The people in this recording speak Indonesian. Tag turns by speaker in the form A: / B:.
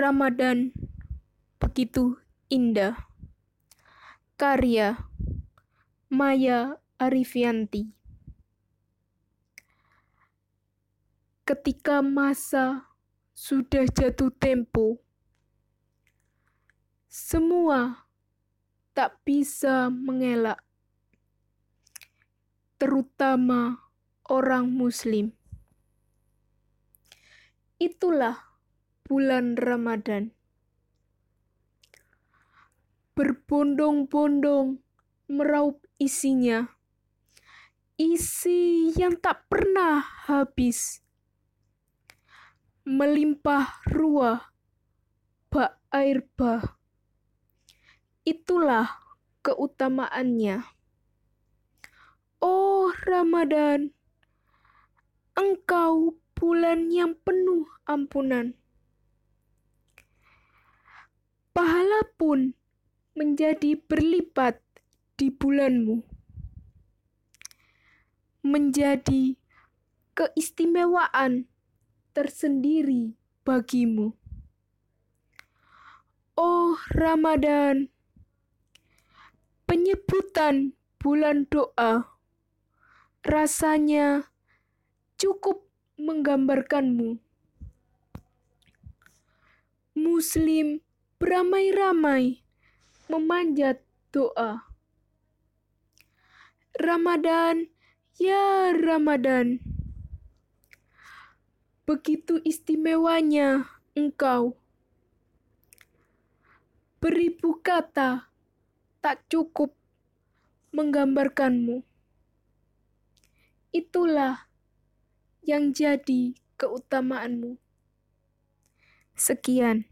A: Ramadan begitu indah. Karya Maya Arifianti. Ketika masa sudah jatuh tempo, semua tak bisa mengelak, terutama orang Muslim. Itulah bulan Ramadan. Berbondong-bondong meraup isinya, isi yang tak pernah habis, melimpah ruah bak air bah. Itulah keutamaannya. Oh Ramadan, engkau bulan yang penuh ampunan. Pahala pun menjadi berlipat di bulanmu. Menjadi keistimewaan tersendiri bagimu. Oh Ramadan, penyebutan bulan doa rasanya cukup menggambarkanmu. Muslim beramai-ramai memanjat doa. Ramadan, ya Ramadan. Begitu istimewanya engkau. Beribu kata tak cukup menggambarkanmu. Itulah yang jadi keutamaanmu. Sekian.